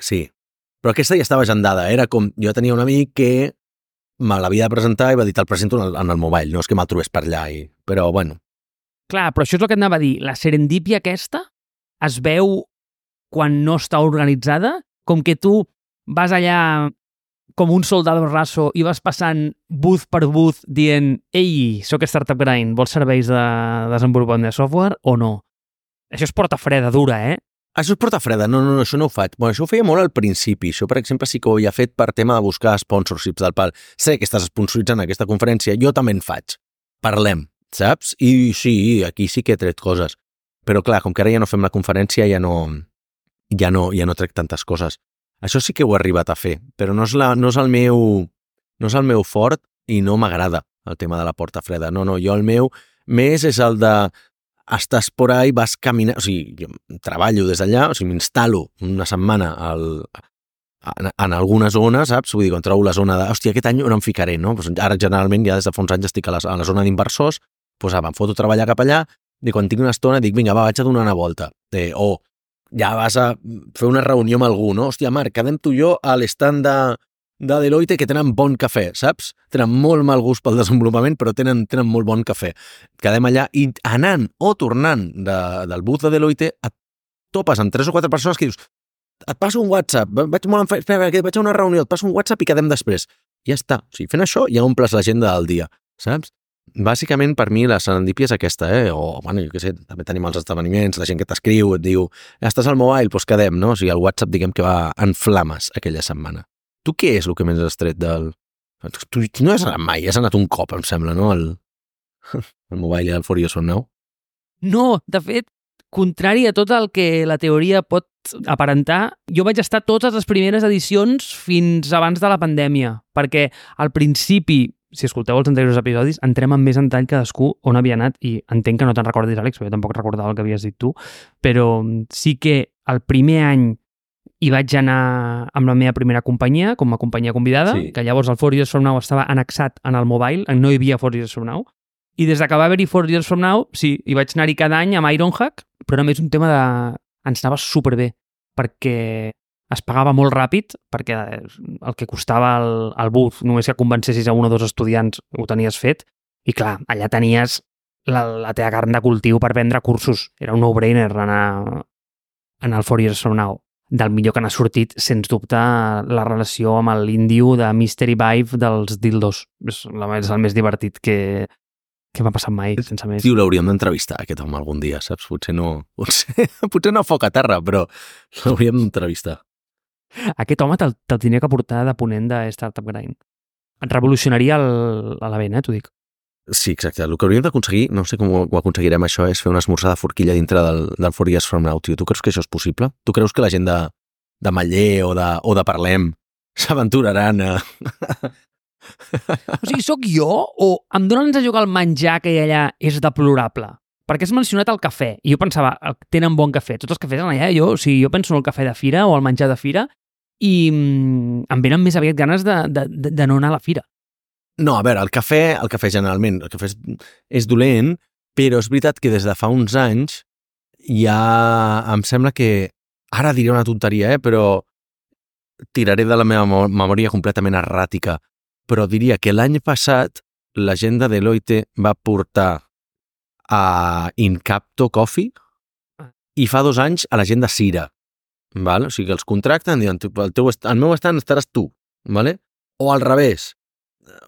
Sí, però aquesta ja estava agendada. Era com, jo tenia un amic que me l'havia de presentar i va dir, te'l presento en el, en el mobile, no és que me'l trobés per allà. I... Però, bueno, Clar, però això és el que et anava a dir. La serendípia aquesta es veu quan no està organitzada, com que tu vas allà com un soldado raso i vas passant booth per booth dient «Ei, sóc Startup Grind, vols serveis de desenvolupament de software o no?» Això és porta freda dura, eh? Això és porta freda, no, no, no, això no ho faig. Bueno, això ho feia molt al principi. Això, per exemple, sí que ho havia fet per tema de buscar sponsorships del pal. Sé que estàs sponsoritzant aquesta conferència, jo també en faig. Parlem, saps? I sí, aquí sí que he tret coses. Però clar, com que ara ja no fem la conferència, ja no, ja no, ja no trec tantes coses. Això sí que ho he arribat a fer, però no és, la, no és, el, meu, no és el meu fort i no m'agrada el tema de la porta freda. No, no, jo el meu més és el de estàs por ahí, vas caminant... O sigui, jo treballo des d'allà, o sigui, m'instal·lo una setmana al, en, en alguna zona, saps? Vull dir, quan trobo la zona de, hòstia, aquest any on em ficaré, no? Pues ara, generalment, ja des de fa uns anys estic a la, a la zona d'inversors, ah, em foto a treballar cap allà, i quan tinc una estona dic, vinga, va, vaig a donar una volta. Eh, o ja vas a fer una reunió amb algú, no? Hòstia, Marc, quedem tu i jo a l'estand de, de Deloitte que tenen bon cafè, saps? Tenen molt mal gust pel desenvolupament, però tenen, tenen molt bon cafè. Quedem allà i anant o tornant de, del booth de Deloitte et topes amb tres o quatre persones que dius et passo un WhatsApp, vaig molt espera, vaig a una reunió, et passo un WhatsApp i quedem després. Ja està. O sigui, fent això ja omples l'agenda del dia, saps? Bàsicament, per mi, la serendípia és aquesta, eh? O, bueno, jo què sé, també tenim els esdeveniments, la gent que t'escriu, et diu, estàs al mobile, doncs quedem, no? O sigui, el WhatsApp, diguem que va en flames aquella setmana. Tu què és el que més has tret del... Tu, tu no has anat mai, has anat un cop, em sembla, no? El, el mobile i el Furious From Now. No, de fet, contrari a tot el que la teoria pot aparentar, jo vaig estar totes les primeres edicions fins abans de la pandèmia, perquè al principi, si escolteu els anteriors episodis, entrem en més en tall cadascú on havia anat i entenc que no te'n recordis, Àlex, jo tampoc recordava el que havies dit tu, però sí que el primer any hi vaig anar amb la meva primera companyia, com a companyia convidada, Sí. que llavors el Four Years From Now estava annexat en el mobile, no hi havia Four Years From Now, i des de que va haver-hi Four Years From Now, sí, hi vaig anar-hi cada any amb Ironhack, però a més un tema de... ens anava superbé, perquè es pagava molt ràpid, perquè el que costava el, el booth, només que convencessis a un o dos estudiants, ho tenies fet, i clar, allà tenies la, la teva carn de cultiu per vendre cursos. Era un no-brainer anar, anar al Four Years From Now. Del millor que n'ha sortit, sens dubte, la relació amb l'índio de Mystery Vibe dels dildos. És, la, és el més divertit que, que m'ha passat mai, sense més. Tio, l'hauríem d'entrevistar, aquest home, algun dia, saps? Potser no... Potser, potser no foc a terra, però l'hauríem d'entrevistar. Aquest home te'l te tindria que portar de ponent de Startup Grind. Et revolucionaria el, a la vena, eh, t'ho dic. Sí, exacte. El que hauríem d'aconseguir, no sé com ho, ho aconseguirem això, és fer una esmorzar de forquilla dintre del, del Four Years From Now, tio. Tu creus que això és possible? Tu creus que la gent de, de Maller o de, o de Parlem s'aventuraran a... O sigui, sóc jo o em donen a jugar el menjar que hi ha allà és deplorable? Perquè has mencionat el cafè, i jo pensava, tenen bon cafè. Tots els cafès en allà, jo, o sigui, jo penso en el cafè de fira o el menjar de fira, i mm, em venen més aviat ganes de, de, de, no anar a la fira. No, a veure, el cafè, el cafè generalment, el cafè és, és dolent, però és veritat que des de fa uns anys ja em sembla que, ara diré una tonteria, eh, però tiraré de la meva memòria completament erràtica, però diria que l'any passat la gent de Deloitte va portar a Incapto Coffee i fa dos anys a la gent de Cira. Val? O sigui els contracten diuen, "Tu, el, teu, el meu estant estaràs tu. Vale? O al revés.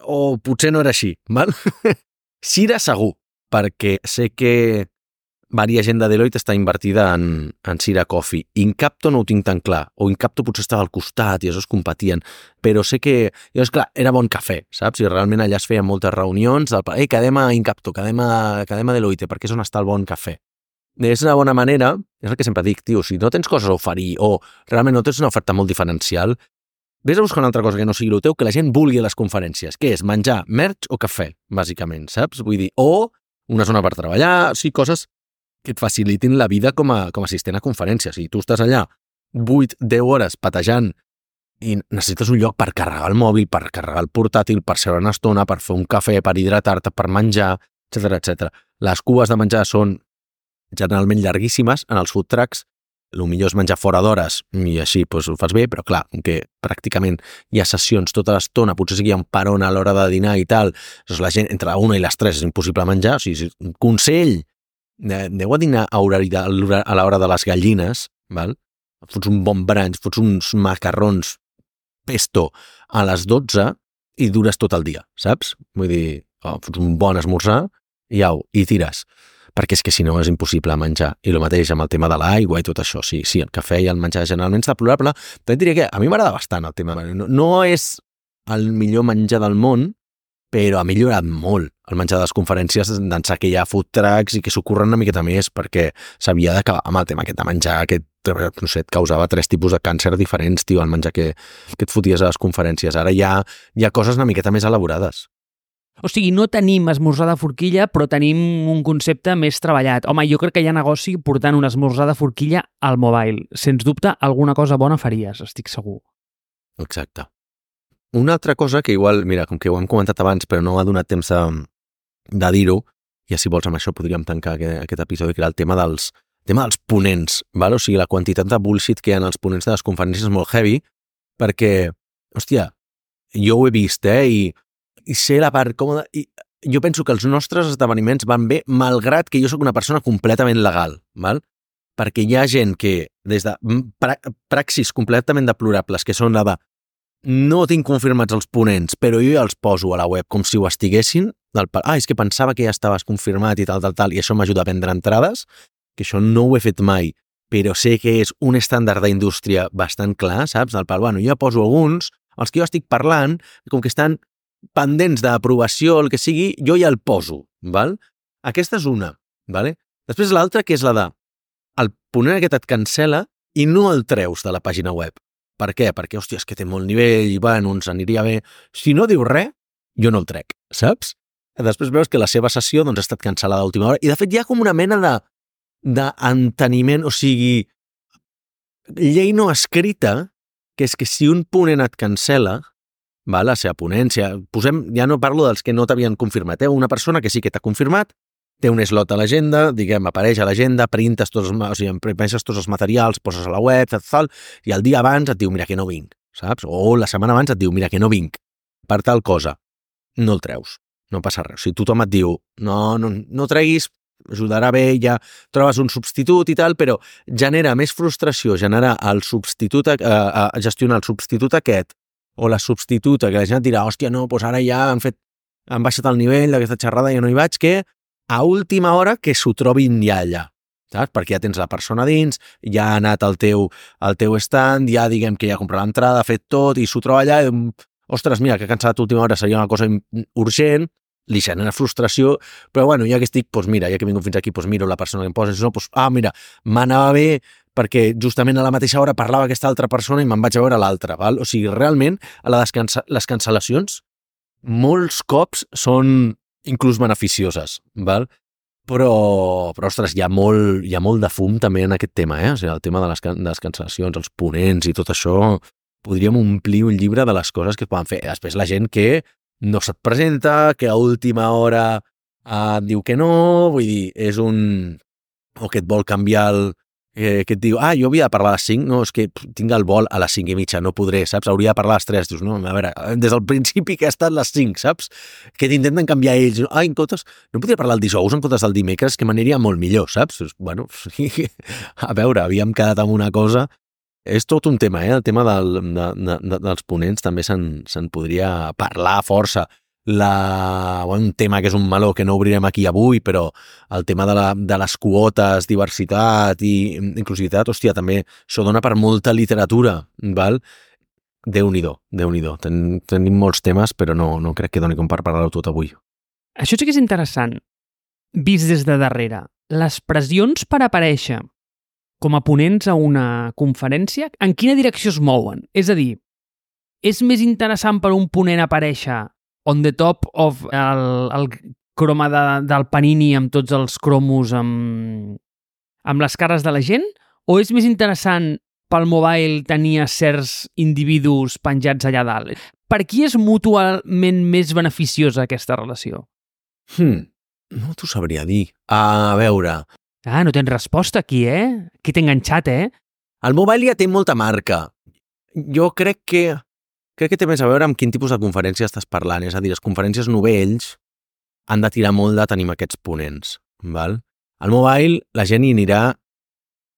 O potser no era així. Val? Cira segur, perquè sé que varia gent de Deloitte està invertida en, en Cira Coffee. Incapto no ho tinc tan clar. O Incapto potser estava al costat i dos competien. Però sé que, llavors, clar, era bon cafè, saps? I realment allà es feien moltes reunions del, ei, quedem a Incapto, quedem a, quedem a Deloitte, perquè és on està el bon cafè. És una bona manera, és el que sempre dic, tio, si no tens coses a oferir o realment no tens una oferta molt diferencial, vés a buscar una altra cosa que no sigui el teu, que la gent vulgui a les conferències, que és menjar merch o cafè, bàsicament, saps? Vull dir, o una zona per treballar, o sigui, coses que et facilitin la vida com a, com a assistent a conferències. Si tu estàs allà 8-10 hores patejant i necessites un lloc per carregar el mòbil, per carregar el portàtil, per seure una estona, per fer un cafè, per hidratar-te, per menjar, etc etc. Les cues de menjar són generalment llarguíssimes en els food trucks, el millor és menjar fora d'hores i així doncs, ho fas bé, però clar, que pràcticament hi ha sessions tota l'estona, potser sigui un peron a l'hora de dinar i tal, doncs la gent entre la una i les tres és impossible menjar, o sigui, si- consell, aneu a dinar a, l'hora de les gallines, val? fots un bon brunch, fots uns macarrons pesto a les 12 i dures tot el dia, saps? Vull dir, oh, fots un bon esmorzar i au, i tires perquè és que si no és impossible menjar. I el mateix amb el tema de l'aigua i tot això. Sí, sí, el cafè i el menjar generalment és deplorable. També diria que a mi m'agrada bastant el tema. No, no és el millor menjar del món, però ha millorat molt el menjar de les conferències d'ençà que hi ha food trucks i que s'ho curren una miqueta més perquè s'havia d'acabar amb el tema aquest de menjar aquest, no sé, et causava tres tipus de càncer diferents, tio, el menjar que, que et foties a les conferències. Ara hi ha, hi ha coses una miqueta més elaborades. O sigui, no tenim esmorzar de forquilla, però tenim un concepte més treballat. Home, jo crec que hi ha negoci portant un esmorzar de forquilla al mobile. Sens dubte, alguna cosa bona faries, estic segur. Exacte. Una altra cosa que igual, mira, com que ho hem comentat abans, però no ha donat temps de, de dir-ho, i si vols amb això podríem tancar aquest, aquest episodi, que era el tema dels, tema dels ponents, val? o sigui, la quantitat de bullshit que hi ha en els ponents de les conferències és molt heavy, perquè, hòstia, jo ho he vist, eh, i, i sé la part còmoda, i jo penso que els nostres esdeveniments van bé, malgrat que jo sóc una persona completament legal, val? perquè hi ha gent que, des de pra praxis completament deplorables, que són la de no tinc confirmats els ponents, però jo ja els poso a la web com si ho estiguessin, del, ah, és que pensava que ja estaves confirmat i tal, tal, tal, i això m'ajuda a vendre entrades, que això no ho he fet mai, però sé que és un estàndard d'indústria bastant clar, saps? Del pal, bueno, jo ja poso alguns, els que jo estic parlant, com que estan pendents d'aprovació, el que sigui, jo ja el poso, val? Aquesta és una, vale? Després l'altra, que és la de el ponent aquest et cancela i no el treus de la pàgina web. Per què? Perquè, hòstia, és que té molt nivell i, bueno, ens aniria bé. Si no diu res, jo no el trec, saps? Després veus que la seva sessió doncs, ha estat cancel·lada a última hora i, de fet, hi ha com una mena de d'enteniment, o sigui, llei no escrita, que és que si un ponent et cancela, val, la seva ponència, posem, ja no parlo dels que no t'havien confirmat, eh? una persona que sí que t'ha confirmat, té un slot a l'agenda, diguem, apareix a l'agenda, printes tots els, o sigui, imprimeixes tots els materials, poses a la web, tal, tal, i el dia abans et diu, mira que no vinc, saps? O la setmana abans et diu, mira que no vinc, per tal cosa. No el treus, no passa res. Si tothom et diu, no, no, no treguis, ajudarà bé, ja trobes un substitut i tal, però genera més frustració generar el substitut, a, a, a gestionar el substitut aquest o la substituta, que la gent dirà, hòstia, no, doncs ara ja han fet, han baixat el nivell d'aquesta xerrada, ja no hi vaig, que a última hora que s'ho trobin ja allà saps? Perquè ja tens la persona dins, ja ha anat al teu, al teu stand, ja diguem que ja ha comprat l'entrada, ha fet tot i s'ho troba allà, i, ostres, mira, que cansat última hora seria una cosa urgent, li genera frustració, però bueno, ja que estic, doncs mira, ja que he vingut fins aquí, doncs miro la persona que em posa, no, doncs, ah, mira, m'anava bé perquè justament a la mateixa hora parlava aquesta altra persona i me'n vaig a veure l'altra, val? O sigui, realment, a la descansa les cancel·lacions molts cops són inclús beneficioses, val? Però, però ostres, hi ha, molt, hi ha molt de fum també en aquest tema, eh? O sigui, el tema de les, de les cancel·lacions, els ponents i tot això, podríem omplir un llibre de les coses que es poden fer. Després la gent que no se't presenta, que a última hora eh, diu que no, vull dir, és un... o que et vol canviar el, eh, que et diu, ah, jo havia de parlar a les 5, no, és que tinc el vol a les 5 i mitja, no podré, saps? Hauria de parlar a les 3, dius, no, a veure, des del principi que ha estat les 5, saps? Que t'intenten canviar ells, ah, en comptes, no podria parlar el dijous en comptes del dimecres, que m'aniria molt millor, saps? Bueno, a veure, havíem quedat amb una cosa és tot un tema, eh? El tema del, de, de, dels ponents també se'n podria parlar força la, bueno, un tema que és un meló que no obrirem aquí avui, però el tema de, la, de les quotes, diversitat i inclusivitat, hòstia, també això dona per molta literatura, val? Déu-n'hi-do, déu nhi déu Ten, tenim molts temes, però no, no crec que doni com per parlar-ho tot avui. Això sí que és interessant, vist des de darrere. Les pressions per aparèixer com a ponents a una conferència, en quina direcció es mouen? És a dir, és més interessant per un ponent aparèixer on the top of el, el croma de, del Panini amb tots els cromos amb, amb les cares de la gent? O és més interessant pel mobile tenir certs individus penjats allà dalt? Per qui és mutualment més beneficiosa aquesta relació? Hmm, no t'ho sabria dir. A veure... Ah, no tens resposta aquí, eh? Aquí t'he enganxat, eh? El mobile ja té molta marca. Jo crec que crec que té més a veure amb quin tipus de conferència estàs parlant. És a dir, les conferències novells han de tirar molt de tenir aquests ponents. Val? Al mobile la gent hi anirà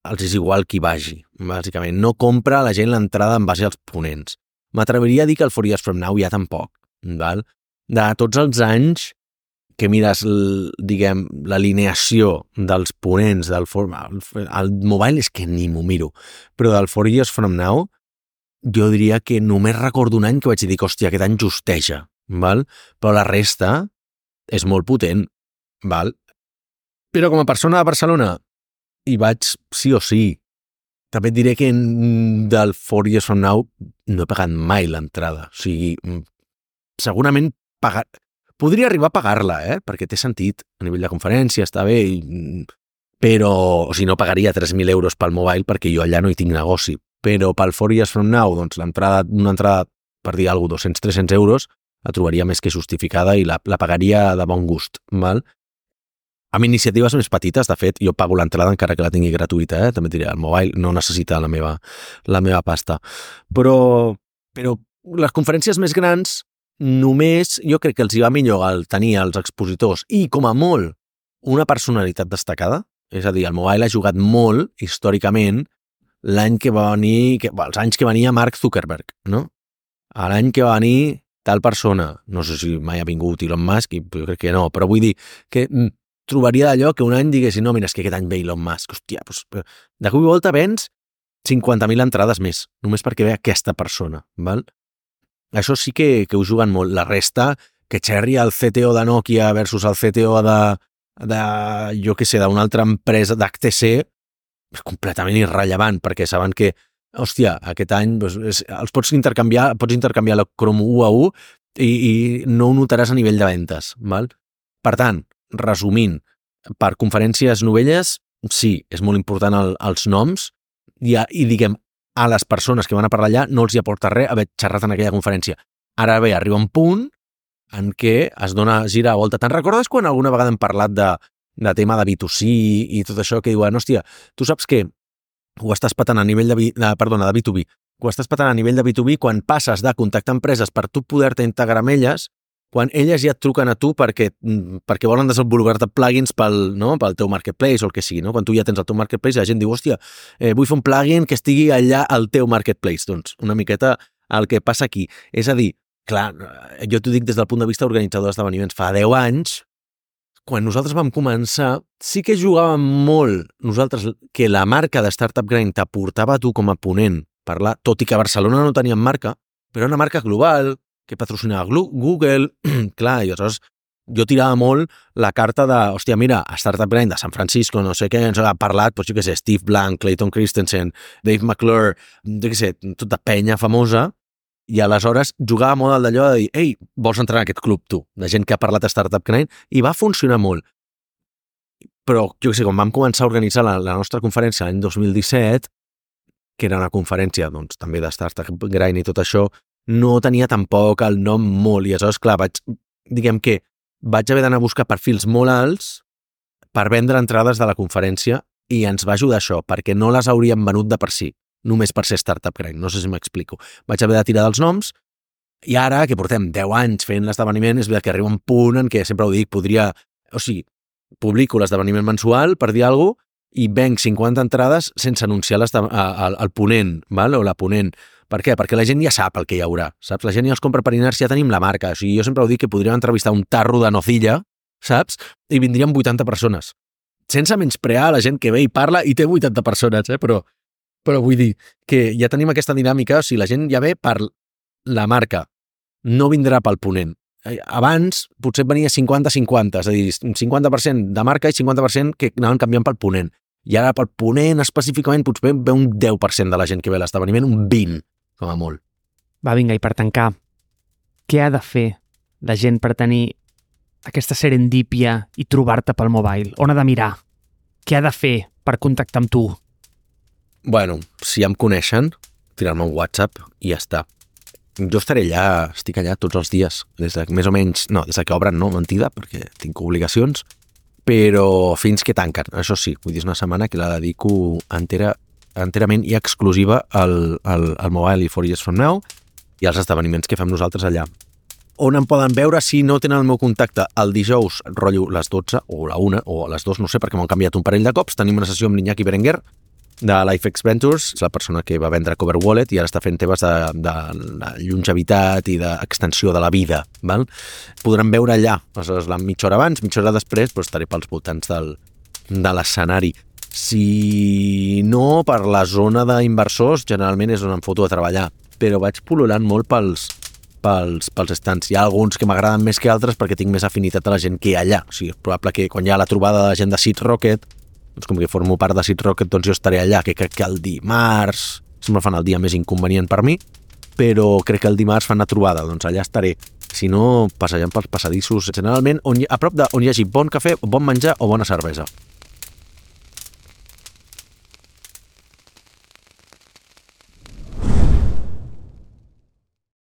els és igual qui vagi, bàsicament. No compra la gent l'entrada en base als ponents. M'atreviria a dir que el Four Years From Now ja tampoc. Val? De tots els anys que mires, diguem, l'alineació dels ponents del for... el, mobile és que ni m'ho miro, però del Four Years From Now jo diria que només recordo un any que vaig dir, hòstia, aquest any justeja, val? però la resta és molt potent. Val? Però com a persona de Barcelona hi vaig sí o sí. També et diré que del Four Years From Now no he pagat mai l'entrada. O sigui, mm, segurament pagar... Podria arribar a pagar-la, eh? perquè té sentit a nivell de conferència, està bé, i... Mm, però o sigui, no pagaria 3.000 euros pel mobile perquè jo allà no hi tinc negoci però pel Four Years From Now, doncs l'entrada, una entrada, per dir alguna cosa, 200-300 euros, la trobaria més que justificada i la, la pagaria de bon gust. Val? Amb iniciatives més petites, de fet, jo pago l'entrada encara que la tingui gratuïta, eh? també diré, el mobile no necessita la meva, la meva pasta. Però, però les conferències més grans només jo crec que els hi va millor el tenir els expositors i, com a molt, una personalitat destacada. És a dir, el mobile ha jugat molt, històricament, l'any que va venir, que, els anys que venia Mark Zuckerberg, no? L'any que va venir tal persona, no sé si mai ha vingut Elon Musk, i jo crec que no, però vull dir que mm, trobaria d'allò que un any diguessin, no, mira, és que aquest any ve Elon Musk, hòstia, doncs, de cop i volta vens 50.000 entrades més, només perquè ve aquesta persona, val? Això sí que, que ho juguen molt. La resta, que xerri el CTO de Nokia versus el CTO de, de jo què sé, d'una altra empresa, d'HTC, completament irrellevant, perquè saben que, hòstia, aquest any doncs, és, els pots intercanviar, pots intercanviar la Chrome 1 a 1 i, i no ho notaràs a nivell de ventes. Val? Per tant, resumint, per conferències novelles, sí, és molt important el, els noms i, a, i diguem, a les persones que van a parlar allà no els hi aporta res haver xerrat en aquella conferència. Ara bé, arriba un punt en què es dona gira a volta. Te'n recordes quan alguna vegada hem parlat de, de tema de B2C i tot això que diuen, hòstia, tu saps que ho estàs patant a nivell de, de, perdona, de B2B, ho estàs patant a nivell de B2B quan passes de contactar empreses per tu poder-te integrar amb elles, quan elles ja et truquen a tu perquè, mm, perquè volen desenvolupar-te plugins pel, no? pel teu marketplace o el que sigui. No? Quan tu ja tens el teu marketplace, la gent diu, hòstia, eh, vull fer un plugin que estigui allà al teu marketplace. Doncs una miqueta el que passa aquí. És a dir, clar, jo t'ho dic des del punt de vista organitzador d'esdeveniments. Fa 10 anys, quan nosaltres vam començar, sí que jugàvem molt. Nosaltres que la marca de Startup Grind t'aportava a tu com a ponent parlar, tot i que a Barcelona no teníem marca, però una marca global que patrocinava Google, clar, i aleshores jo tirava molt la carta de, hòstia, mira, a Startup Grind de San Francisco, no sé què, ens ha parlat, doncs jo què sé, Steve Blank, Clayton Christensen, Dave McClure, jo què sé, tota penya famosa, i aleshores jugava molt al d'allò de dir, ei, vols entrar en aquest club tu, de gent que ha parlat a Startup Grind, i va funcionar molt. Però, jo sé, quan vam començar a organitzar la, la nostra conferència l'any 2017, que era una conferència, doncs, també de Startup Grind i tot això, no tenia tampoc el nom molt, i aleshores, clar, vaig, diguem que vaig haver d'anar a buscar perfils molt alts per vendre entrades de la conferència i ens va ajudar això, perquè no les hauríem venut de per si només per ser startup, crec. No sé si m'explico. Vaig haver de tirar dels noms i ara, que portem 10 anys fent l'esdeveniment, és veritat que arriba un punt en què, sempre ho dic, podria... O sigui, publico l'esdeveniment mensual, per dir alguna cosa, i venc 50 entrades sense anunciar al, al ponent, val? o la ponent. Per què? Perquè la gent ja sap el que hi haurà, saps? La gent ja els compra per inèrcia, ja tenim la marca. O sigui, jo sempre ho dic que podríem entrevistar un tarro de nocilla, saps? I vindrien 80 persones. Sense menysprear la gent que ve i parla i té 80 persones, eh? Però però vull dir que ja tenim aquesta dinàmica, o sigui, la gent ja ve per la marca, no vindrà pel ponent. Eh, abans potser venia 50-50, és a dir, 50% de marca i 50% que anaven canviant pel ponent. I ara pel ponent específicament potser ve un 10% de la gent que ve a l'esdeveniment, un 20, com a molt. Va, vinga, i per tancar, què ha de fer la gent per tenir aquesta serendípia i trobar-te pel mobile? On ha de mirar? Què ha de fer per contactar amb tu? Bueno, si ja em coneixen, tirar-me un WhatsApp i ja està. Jo estaré allà, estic allà tots els dies, des de més o menys, no, des de que obren, no, mentida, perquè tinc obligacions, però fins que tanquen, això sí, vull dir, és una setmana que la dedico entera, enterament i exclusiva al, al, al Mobile i 4 Years From Now i als esdeveniments que fem nosaltres allà. On em poden veure si no tenen el meu contacte el dijous, rotllo les 12 o la 1 o les 2, no sé, perquè m'han canviat un parell de cops. Tenim una sessió amb l'Iñaki Berenguer, de LifeX Ventures, és la persona que va vendre Cover Wallet i ara està fent temes de, de, de longevitat i d'extensió de la vida. Val? Podran veure allà, aleshores, la mitja hora abans, mitja hora després, però estaré pels voltants del, de l'escenari. Si no, per la zona d'inversors, generalment és on em foto a treballar, però vaig pol·lulant molt pels, pels, pels estants. Hi ha alguns que m'agraden més que altres perquè tinc més afinitat a la gent que hi ha allà. O sigui, és probable que quan hi ha la trobada de la gent de Seed Rocket doncs com que formo part de Seed Rocket, doncs jo estaré allà, que crec que el dimarts, sempre fan el dia més inconvenient per mi, però crec que el dimarts fan la trobada, doncs allà estaré. Si no, passejant pels passadissos, generalment on a prop de on hi hagi bon cafè, bon menjar o bona cervesa.